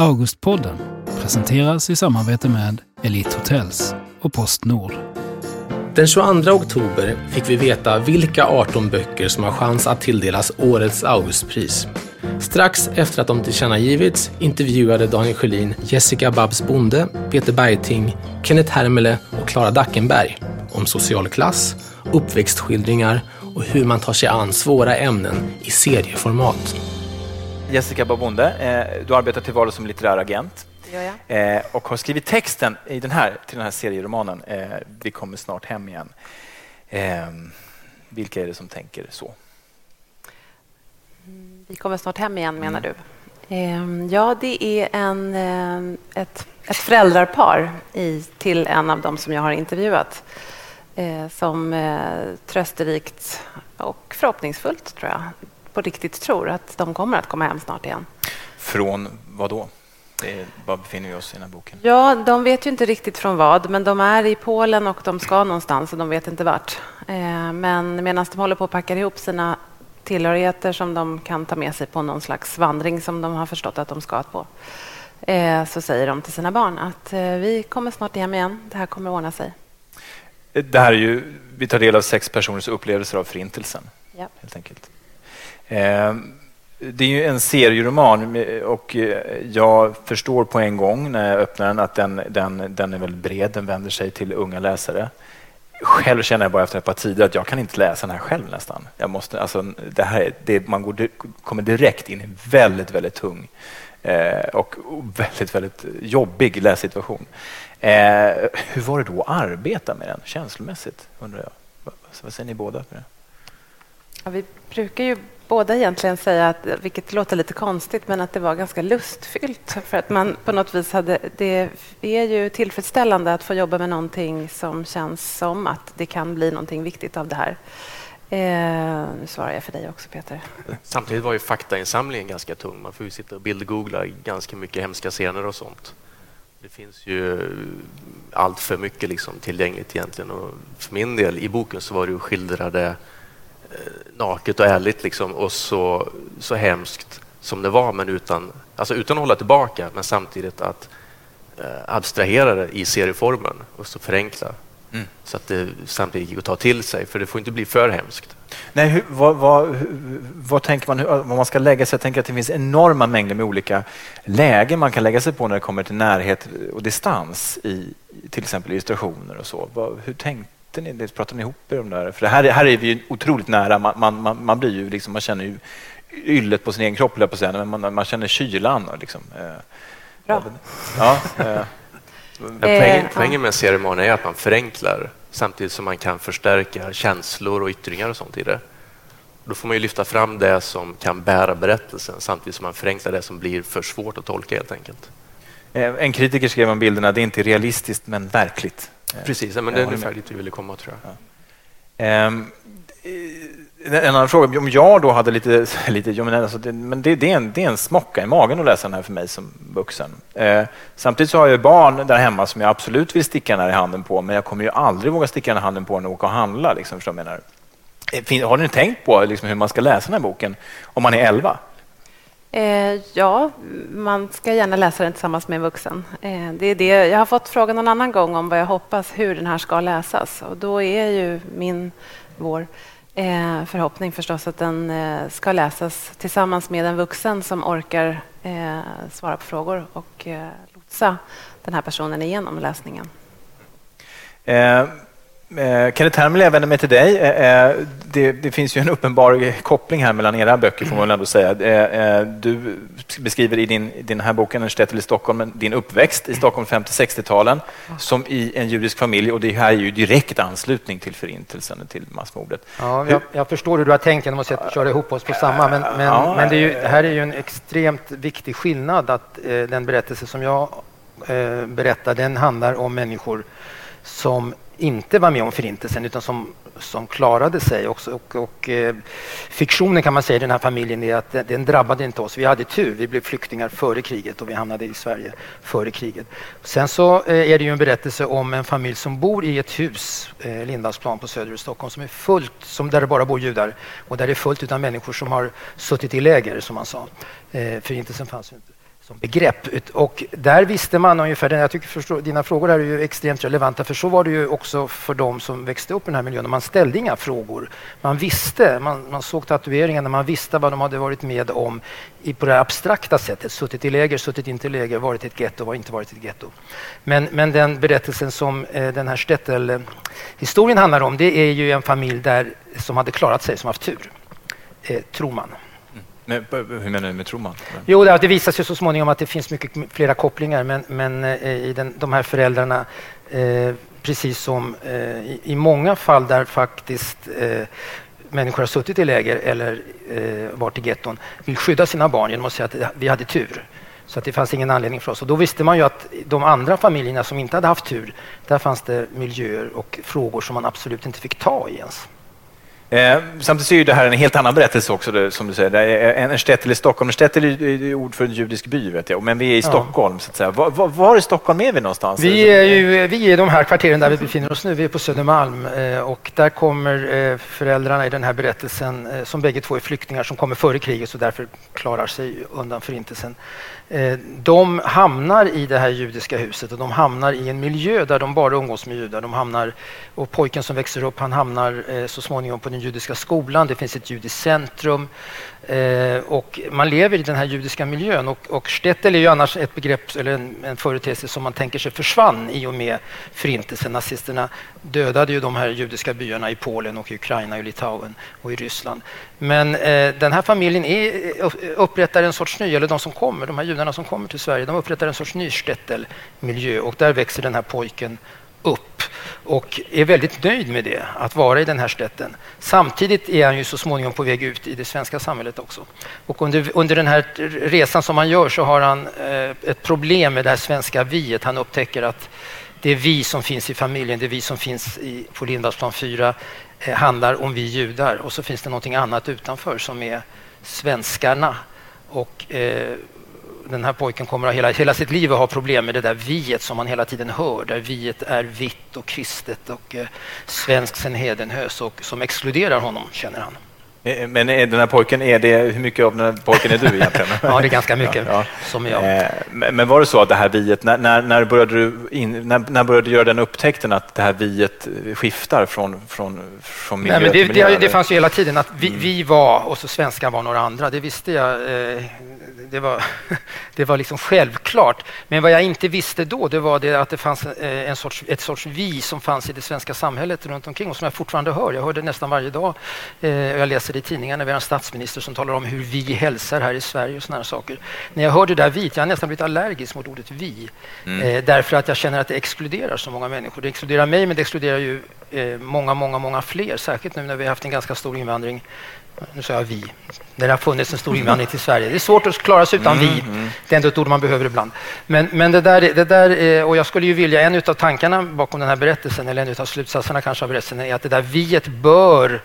Augustpodden presenteras i samarbete med Elite Hotels och Postnord. Den 22 oktober fick vi veta vilka 18 böcker som har chans att tilldelas årets Augustpris. Strax efter att de tillkännagivits intervjuade Daniel Sjölin Jessica Babs Bonde, Peter Bergting, Kenneth Hermele och Klara Dackenberg om social klass, uppväxtskildringar och hur man tar sig an svåra ämnen i serieformat. Jessica Babonde, eh, du arbetar till vardags som litterär agent eh, och har skrivit texten i den här, till den här serieromanen eh, Vi kommer snart hem igen. Eh, vilka är det som tänker så? Vi kommer snart hem igen, menar du? Ehm, Ja, det är en, ehm, ett, ett föräldrapar i, till en av dem som jag har intervjuat eh, som eh, trösterikt och förhoppningsfullt, tror jag, på riktigt tror att de kommer att komma hem snart igen. Från vad då? Är, var befinner vi oss i den här boken? Ja, de vet ju inte riktigt från vad, men de är i Polen och de ska någonstans och de vet inte vart. Eh, Men medan de håller på att packa ihop sina tillhörigheter som de kan ta med sig på någon slags vandring som de har förstått att de ska på, eh, så säger de till sina barn att eh, vi kommer snart hem igen, det här kommer att ordna sig. Det här är ju, vi tar del av sex personers upplevelser av Förintelsen. Ja. helt enkelt. Eh, det är ju en serieroman eh, och eh, jag förstår på en gång när jag öppnar den att den, den, den är väldigt bred, den vänder sig till unga läsare. Själv känner jag bara efter ett par tider att jag kan inte läsa den här själv nästan. Jag måste, alltså, det här, det, man går, kommer direkt in i en väldigt, väldigt tung eh, och väldigt, väldigt jobbig lässituation. Eh, hur var det då att arbeta med den känslomässigt? undrar jag. Vad, vad säger ni båda? Det? Ja, vi brukar ju båda egentligen säga, att, vilket låter lite konstigt, men att det var ganska lustfyllt. För att man på något vis hade... Det är ju tillfredsställande att få jobba med någonting som känns som att det kan bli någonting viktigt av det här. Eh, nu svarar jag för dig också, Peter. Samtidigt var ju faktainsamlingen ganska tung. Man får ju sitta och bildgoogla ganska mycket hemska scener och sånt. Det finns ju allt för mycket liksom tillgängligt egentligen. Och för min del, i boken så var det ju skildrade naket och ärligt liksom, och så, så hemskt som det var, men utan, alltså utan att hålla tillbaka, men samtidigt att eh, abstrahera det i serieformen och så förenkla. Mm. Så att det samtidigt gick att ta till sig, för det får inte bli för hemskt. Nej, hur, vad, vad, vad tänker man hur, vad man ska lägga sig? Jag tänker att det finns enorma mängder med olika lägen man kan lägga sig på när det kommer till närhet och distans i till exempel illustrationer och så. Hur tänkte ni? det? Pratade ni ihop er om det här? För det här, här är vi ju otroligt nära. Man, man, man, man blir ju liksom, man känner ju yllet på sin egen kropp, på säga, men man, man känner kylan. Och liksom, eh, Bra. Ja, eh, Men Eh, poängen, poängen med serieroman är att man förenklar samtidigt som man kan förstärka känslor och yttringar och sånt i det. Då får man ju lyfta fram det som kan bära berättelsen samtidigt som man förenklar det som blir för svårt att tolka helt enkelt. eh, en kritiker skrev om bilderna, det är inte realistiskt men verkligt. Eh, Precis, ja, men jag det är ungefär dit vi ville komma tror jag. Ehm, eh, En annan fråga, om jag då hade lite, lite jag menar, alltså det, men det, det, är en, det är en smocka i magen att läsa den här för mig som vuxen. Eh, samtidigt så har jag barn där hemma som jag absolut vill sticka den här i handen på, men jag kommer ju aldrig våga sticka den här handen på den och åka och handla. Liksom, förstår jag menar. Eh, Har ni tänkt på liksom, hur man ska läsa den här boken om man är 11? Eh, ja, man ska gärna läsa den tillsammans med en vuxen. Eh, det är det. Jag har fått frågan någon annan gång om vad jag hoppas hur den här ska läsas. Och då är ju min, vår eh, förhoppning förstås att den eh, ska läsas tillsammans med en vuxen som orkar eh, svara på frågor och eh, lotsa den här personen igenom läsningen. Eh, Eh, Kenneth Hermele, jag vänder mig till dig. Eh, eh, det, det finns ju en uppenbar koppling här mellan era böcker, får man väl ändå säga. Eh, du beskriver i din, i den här boken, En shtetl i Stockholm, din uppväxt i Stockholm 50-60-talen som i en judisk familj och det här är ju direkt anslutning till förintelsen, till massmordet. Ja, jag, jag förstår hur du har tänkt genom att köra ihop oss på samma, men, men, Ja. men det, ju, det här är ju en extremt viktig skillnad att den berättelse som jag berättar, den handlar om människor som inte var med om förintelsen utan som, som klarade sig också. Och, och, eh, fiktionen kan man säga i den här familjen är att den, den drabbade inte oss. Vi hade tur, vi blev flyktingar före kriget och vi hamnade i Sverige före kriget. Sen så eh, är det ju en berättelse om en familj som bor i ett hus, eh, Lindalsplan på söder i Stockholm, som är fullt, som där det bara bor judar och där det är fullt utan människor som har suttit i läger, som man sa. Eh, förintelsen fanns ju inte som begrepp. Och där visste man ungefär, jag tycker förstå, dina frågor här är ju extremt relevanta, för så var det ju också för de som växte upp i den här miljön. Man ställde inga frågor. Man visste, man, man såg tatueringarna, man visste vad de hade varit med om i, på det abstrakta sättet. Suttit i läger, suttit inte i läger, varit i ett getto, var inte varit i ett getto. Men, men den berättelsen som eh, den här Stettel-historien handlar om, det är ju en familj där, som hade klarat sig, som haft tur, eh, tror man. Men, hur menar du med tror man? Jo, det, visar sig så småningom att det finns mycket flera kopplingar, men, men eh, i den, de här föräldrarna, eh, precis som eh, i, i, många fall där faktiskt eh, människor har suttit i läger eller eh, varit i getton, vill skydda sina barn genom att säga att vi hade tur. Så att det fanns ingen anledning för oss. Och då visste man ju att de andra familjerna som inte hade haft tur, där fanns det miljöer och frågor som man absolut inte fick ta i ens. Eh, samtidigt är det här en helt annan berättelse också, det, som du säger. Det är en Stettel i Stockholm. Stettel är ord för en judisk by, vet jag. men vi är i ja. Stockholm. Så att säga. Var, var, var, i Stockholm är vi någonstans? Vi är, ju, vi är de här kvarteren där vi befinner oss nu. Vi är på Södermalm eh, och där kommer eh, föräldrarna i den här berättelsen, eh, som bägge två är flyktingar som kommer före kriget och därför klarar sig undan förintelsen. De hamnar i det här judiska huset och de hamnar i en miljö där de bara umgås med judar. De hamnar, och pojken som växer upp han hamnar så småningom på den judiska skolan. Det finns ett judiskt centrum. Eh, och man lever i den här judiska miljön och, och Stettel är ju annars ett begrepp eller en, en företeelse som man tänker sig försvann i och med förintelsen. Nazisterna dödade ju de här judiska byarna i Polen och i Ukraina, i Litauen och i Ryssland. Men eh, den här familjen är, eh, upprättar en sorts ny, eller de som kommer, de här judarna som kommer till Sverige, de upprättar en sorts ny Stettel-miljö och där växer den här pojken upp och är väldigt nöjd med det, att vara i den här stätten. Samtidigt är han ju så småningom på väg ut i det svenska samhället också. Och under, under den här resan som han gör så har han eh, ett problem med det här svenska viet. Han upptäcker att det är vi som finns i familjen, det är vi som finns i, på Lindvallsplan 4 eh, handlar om vi judar och så finns det någonting annat utanför som är svenskarna. Och eh, den här pojken kommer att hela, hela sitt liv att ha problem med det där viet som man hela tiden hör, där viet är vitt och kristet och eh, svenskt sen hedenhös och som exkluderar honom, känner han. Eh, men är den här pojken, är det, hur mycket av den här pojken är du egentligen? ja, det är ganska mycket ja, som jag. Eh, men var det så att det här viet, när, när, när, började du in, när, när började du göra den upptäckten att det här viet skiftar från, från, från miljö Nej, men det, till miljö? Det, det fanns ju hela tiden att vi, mm. vi var, och så svenskar var några andra, det visste jag det var, det var liksom självklart. Men vad jag inte visste då det var det att det fanns eh, en sorts, ett sorts vi som fanns i det svenska samhället runt omkring och som jag fortfarande hör. Jag hör det nästan varje dag. Eh, jag läser det i tidningarna. Vi har en statsminister som talar om hur vi hälsar här i Sverige och sådana saker. När jag hör det där vi, jag har nästan blivit allergisk mot ordet vi. Mm. Eh, därför att jag känner att det exkluderar så många människor. Det exkluderar mig, men det exkluderar ju många, många, många fler. Särskilt nu när vi har haft en ganska stor invandring nu sa jag vi, när det har funnits en stor invandring till Sverige. Det är svårt att klara sig utan mm, vi. Mm. Det är ändå ett ord man behöver ibland. Men, men det, där, det där, och jag skulle ju vilja, en av tankarna bakom den här berättelsen, eller en av slutsatserna kanske av berättelsen, är att det där viet bör, eh,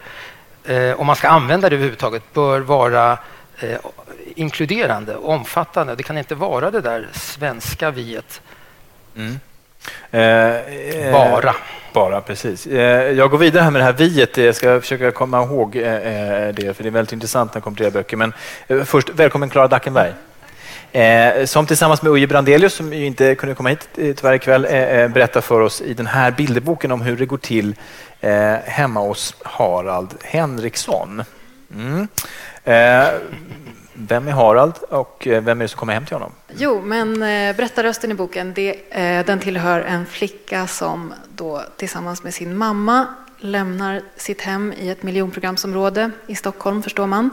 om man ska använda det överhuvudtaget, bör vara eh, inkluderande, omfattande. Det kan inte vara det där svenska viet. Mm. Eh, bara. Bara, precis. Eh, jag går vidare här med det här viet. Jag ska försöka komma ihåg eh, det, för det är väldigt intressant när det kommer till era böcker. Men först, välkommen Klara Dackenberg. som tillsammans med Uje Brandelius, som inte kunde komma hit tyvärr ikväll, berättar för oss i den här bilderboken om hur det går till hemma hos Harald Henriksson. Mm. Vem är Harald och eh, vem är det som kommer hem till honom? Jo, men eh, berättarrösten i boken det, eh, den tillhör en flicka som då tillsammans med sin mamma lämnar sitt hem i ett miljonprogramsområde i Stockholm, förstår man.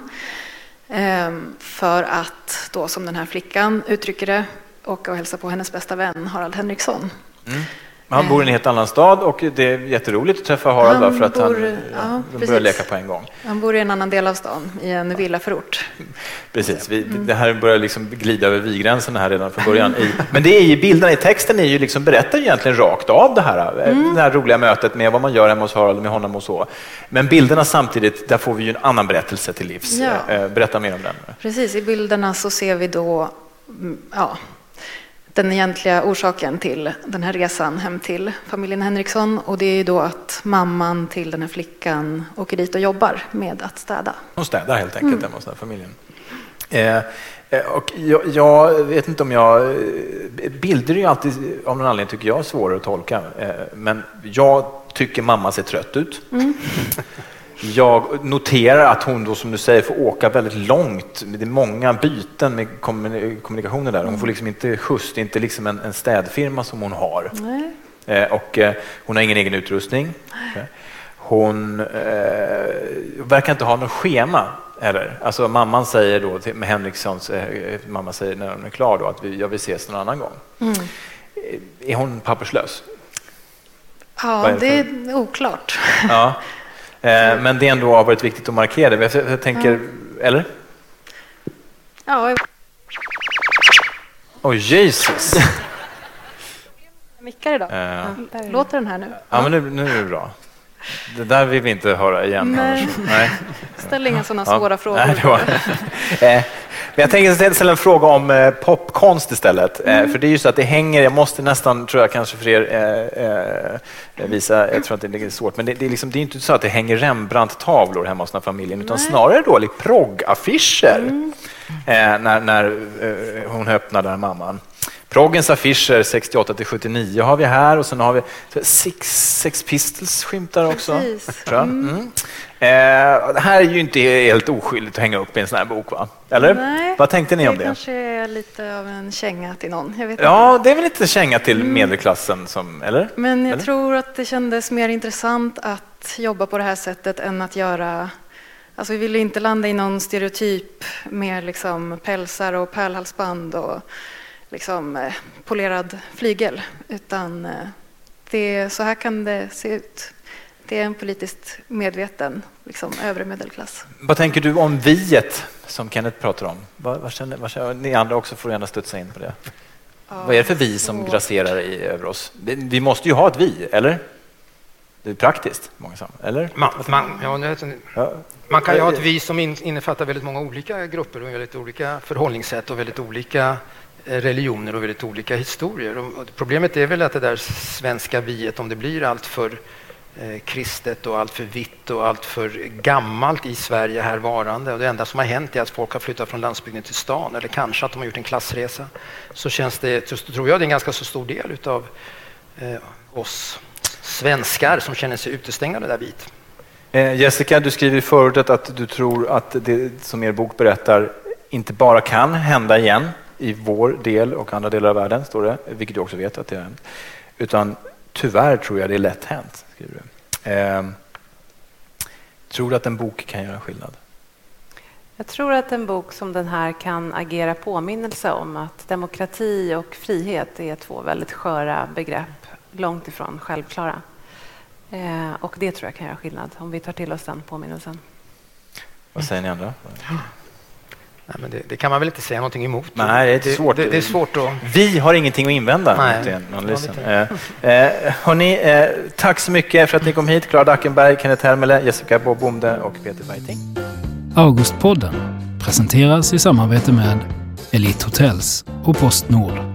Ehm, för att då, som den här flickan uttrycker det, åka och hälsa på hennes bästa vän Harald Henriksson. Mm. Han bor i en helt annan stad och det är jätteroligt att träffa Harald han för att bor, han, ja, de börjar leka på en gång. Han bor i en annan del av stan, i en villaförort. Precis, vi, mm. det här börjar liksom glida över vi-gränsen här redan från början. I, men det är ju, bilderna i texten är ju liksom, berättar egentligen rakt av det här, mm. det här roliga mötet med vad man gör hemma hos Harald med honom och så. Men bilderna samtidigt, där får vi ju en annan berättelse till livs. Ja. Eh, berätta mer om den. Precis, i bilderna så ser vi då mm, ja, den egentliga orsaken till den här resan hem till familjen Henriksson och det är då att mamman till den här flickan åker dit och jobbar med att städa. Hon städar helt enkelt mm. hemma hos den här familjen. Eh, Eh, och jag, jag, vet inte om jag... eh, Bilder är ju alltid av någon anledning tycker jag svårare att tolka. Eh, Men jag tycker mamma ser trött ut. Jag noterar att hon då som du säger får åka väldigt långt. Det är många byten med kommuni- kommunikationer där. Hon får liksom inte skjuts. Det är inte liksom en, en städfirma som hon har. Eh, och eh, hon har ingen egen utrustning. Hon eh, verkar inte ha något schema heller. Alltså mamman säger då till med Henrikssons, eh, mamma säger när hon är klar då att vi, jag vill ses någon annan gång. Mm. Eh, Är hon papperslös? Ja, är det det är oklart. Ja. Eh, men det ändå har varit viktigt att markera det. Jag, tänker, eller? Ja, jag Oh Jesus! mickar idag. Eh, Låter den här nu? ja, men nu, nu är det bra. Det där vill vi inte höra igen. Nej. Nej. Ställ inga sådana Ja. svåra frågor. Nej, det var... Eh, Men jag tänker ställa en fråga om eh, popkonst istället. Eh, För det är ju så att det hänger, jag måste nästan, tror jag kanske för er eh, visa, jag tror att det är svårt, men det, det, är liksom, det är inte så att det hänger Rembrandt-tavlor hemma hos den här familjen, utan snarare då progg-affischer eh, när, när eh, hon öppnar där, mamman. Proggens affischer 68 till 79 har vi här och sen har vi Six, Sex Pistols skymtar också. Jag. Mm. Eh, det här är ju inte helt oskyldigt att hänga upp i en sån här bok, va? Eller? Nej, Vad tänkte ni om det det? kanske är lite av en känga till någon. Ja, det är väl inte en känga till medelklassen, som, eller? inte. Men jag Eller? tror att det kändes mer intressant att jobba på det här sättet än att göra Alltså vi ville inte landa i någon stereotyp med liksom pälsar och pärlhalsband och liksom eh, polerad flygel. Utan eh, det, så här kan det se ut. Det är en politiskt medveten liksom, övre medelklass. Vad tänker du om viet som Kenneth pratar om? Vad, vad känner, vad känner, ni andra också får gärna studsa in på det. Vad är det för vi som svårt. grasserar i, över oss? Vi, vi måste ju ha ett vi, eller? Det är praktiskt, många som, eller? Man, man, ja, nu Ja. man kan ju ha ett vi som in, innefattar väldigt många olika grupper och väldigt olika förhållningssätt och väldigt olika religioner och väldigt olika historier. Och problemet är väl att det där svenska viet, om det blir allt för eh, kristet och allt för vitt och allt för gammalt i Sverige här varande och det enda som har hänt är att folk har flyttat från landsbygden till stan eller kanske att de har gjort en klassresa så känns det, så tror jag det är en ganska så stor del utav eh, oss svenskar som känner sig utestängda av det där viet. Eh, Jessica, du skriver i förordet att du tror att det som er bok berättar inte bara kan hända igen i vår del och andra delar av världen, står det, vilket du också vet att det är, utan tyvärr tror jag det är lätt hänt. Skriver du. Eh, tror du att en bok kan göra skillnad? Jag tror att en bok som den här kan agera påminnelse om att demokrati och frihet är två väldigt sköra begrepp, långt ifrån självklara. Eh, och det tror jag kan göra skillnad om vi tar till oss den påminnelsen. Vad säger ni andra? Nej, men det, det kan man väl inte säga någonting emot? Nej, det är inte svårt. Det, det är svårt att... Vi har ingenting att invända Nej. mot en analysen. Eh, eh, hörni, eh, tack så mycket för att ni kom hit. Klara Dackenberg, Kenneth Hermele, Jessica Bobomde och Peter Weiting. Augustpodden presenteras i samarbete med Elite Hotels och Postnord.